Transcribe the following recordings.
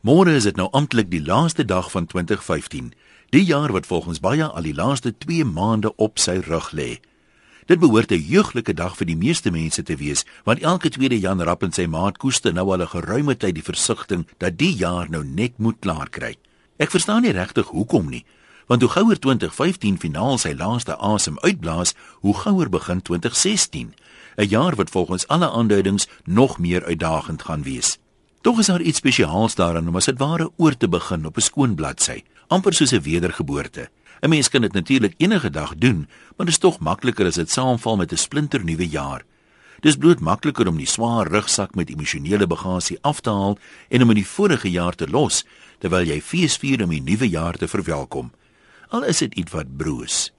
Môre is dit nou amptelik die laaste dag van 2015, die jaar wat volgens baie al die laaste 2 maande op sy rug lê. Dit behoort 'n jeuglike dag vir die meeste mense te wees, want elke tweede Jan Rapp en sy maat koeste nou al 'n geruime tyd die versigtiging dat die jaar nou net moet klaar kry. Ek verstaan nie regtig hoekom nie, want hoe gouer 2015 finaal sy laaste asem uitblaas, hoe gouer begin 2016, 'n jaar wat volgens alle aanduidings nog meer uitdagend gaan wees. Tog is daar iets spesiaals daarin om as dit ware oor te begin op 'n skoon bladsy, amper soos 'n wedergeboorte. 'n Mens kan dit natuurlik enige dag doen, maar dit is tog makliker as dit saamval met 'n splinternuwe jaar. Dis bloot makliker om die swaar rugsak met emosionele bagasie af te haal en om in die vorige jaar te los terwyl jy feesvier om die nuwe jaar te verwelkom. Al is dit iets wat broos.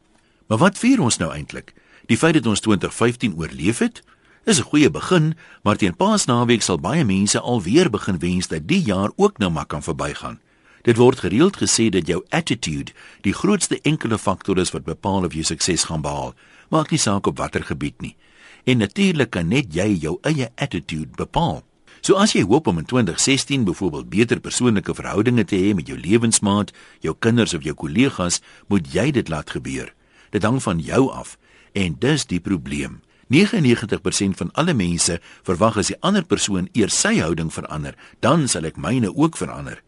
Maar wat vier ons nou eintlik? Die feit dat ons 2015 oorleef het? Dis 'n goeie begin, maar teen Paasnaweek sal baie mense alweer begin wens dat die jaar ook nou maar kan verbygaan. Dit word gereeld gesê dat jou attitude die grootste enkele faktor is wat bepaal of jy sukses gaan behaal, maak nie saak op watter gebied nie. En natuurlik kan net jy jou eie attitude bepaal. So as jy hoop om in 2016 byvoorbeeld beter persoonlike verhoudinge te hê met jou lewensmaat, jou kinders of jou kollegas, moet jy dit laat gebeur. Dit hang van jou af en dis die probleem. 99% van alle mense verwag as die ander persoon eers sy houding verander, dan sal ek myne ook verander.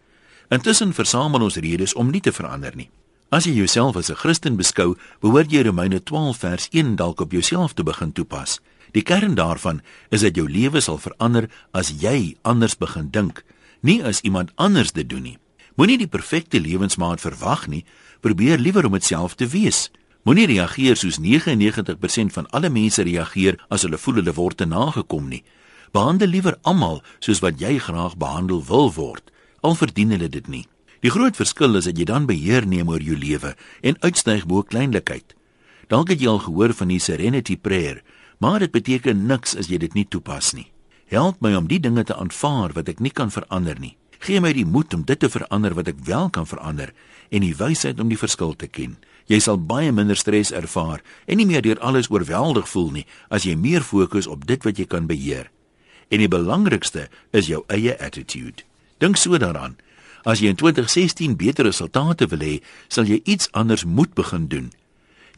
Intussen versamel ons redes om nie te verander nie. As jy jouself as 'n Christen beskou, behoort jy Romeine 12 vers 1 dalk op jouself te begin toepas. Die kern daarvan is dat jou lewe sal verander as jy anders begin dink, nie as iemand anders dit doen nie. Moenie die perfekte lewensmaat verwag nie, probeer liewer om dit self te wees. Moenie reageer soos 99% van alle mense reageer as hulle voel hulle word te nagekom nie. Behandel liewer almal soos wat jy graag behandel wil word, al verdien hulle dit nie. Die groot verskil is dat jy dan beheer neem oor jou lewe en uitstyg bo kleinlikheid. Dalk het jy al gehoor van die serenity prayer, maar dit beteken niks as jy dit nie toepas nie. Help my om die dinge te aanvaar wat ek nie kan verander nie. Gee my die moed om dit te verander wat ek wel kan verander en die wysheid om die verskil te ken. Jy sal baie minder stres ervaar en nie meer deur alles oorweldig voel nie as jy meer fokus op dit wat jy kan beheer. En die belangrikste is jou eie attitude. Dink so daaraan. As jy in 2016 beter resultate wil hê, sal jy iets anders moet begin doen.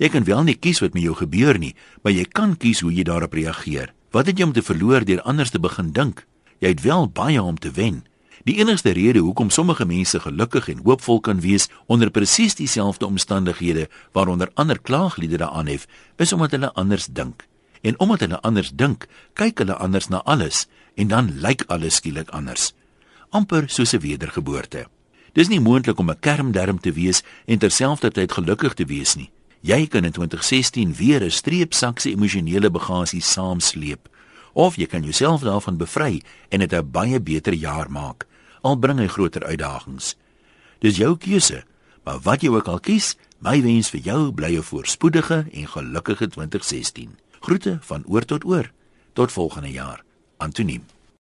Jy kan wel nie kies wat met jou gebeur nie, maar jy kan kies hoe jy daarop reageer. Wat het jy om te verloor deur anders te begin dink? Jy het wel baie om te wen. Die enigste rede hoekom sommige mense gelukkig en hoopvol kan wees onder presies dieselfde omstandighede waaronder ander klaagliedere aanhef, is omdat hulle anders dink. En omdat hulle anders dink, kyk hulle anders na alles en dan lyk alles skielik anders. amper soos 'n wedergeboorte. Dis nie moontlik om 'n kermderm te wees en terselfdertyd gelukkig te wees nie. Jy kan in 2016 weer 'n streepsak se emosionele bagasie saamsleep of jy kan jouself daarvan bevry en dit 'n baie beter jaar maak al bring hy groter uitdagings. Dis jou keuse, maar wat jy ook al kies, my wens vir jou bly 'n voorspoedige en gelukkige 2016. Groete van oor tot oor. Tot volgende jaar. Antoniem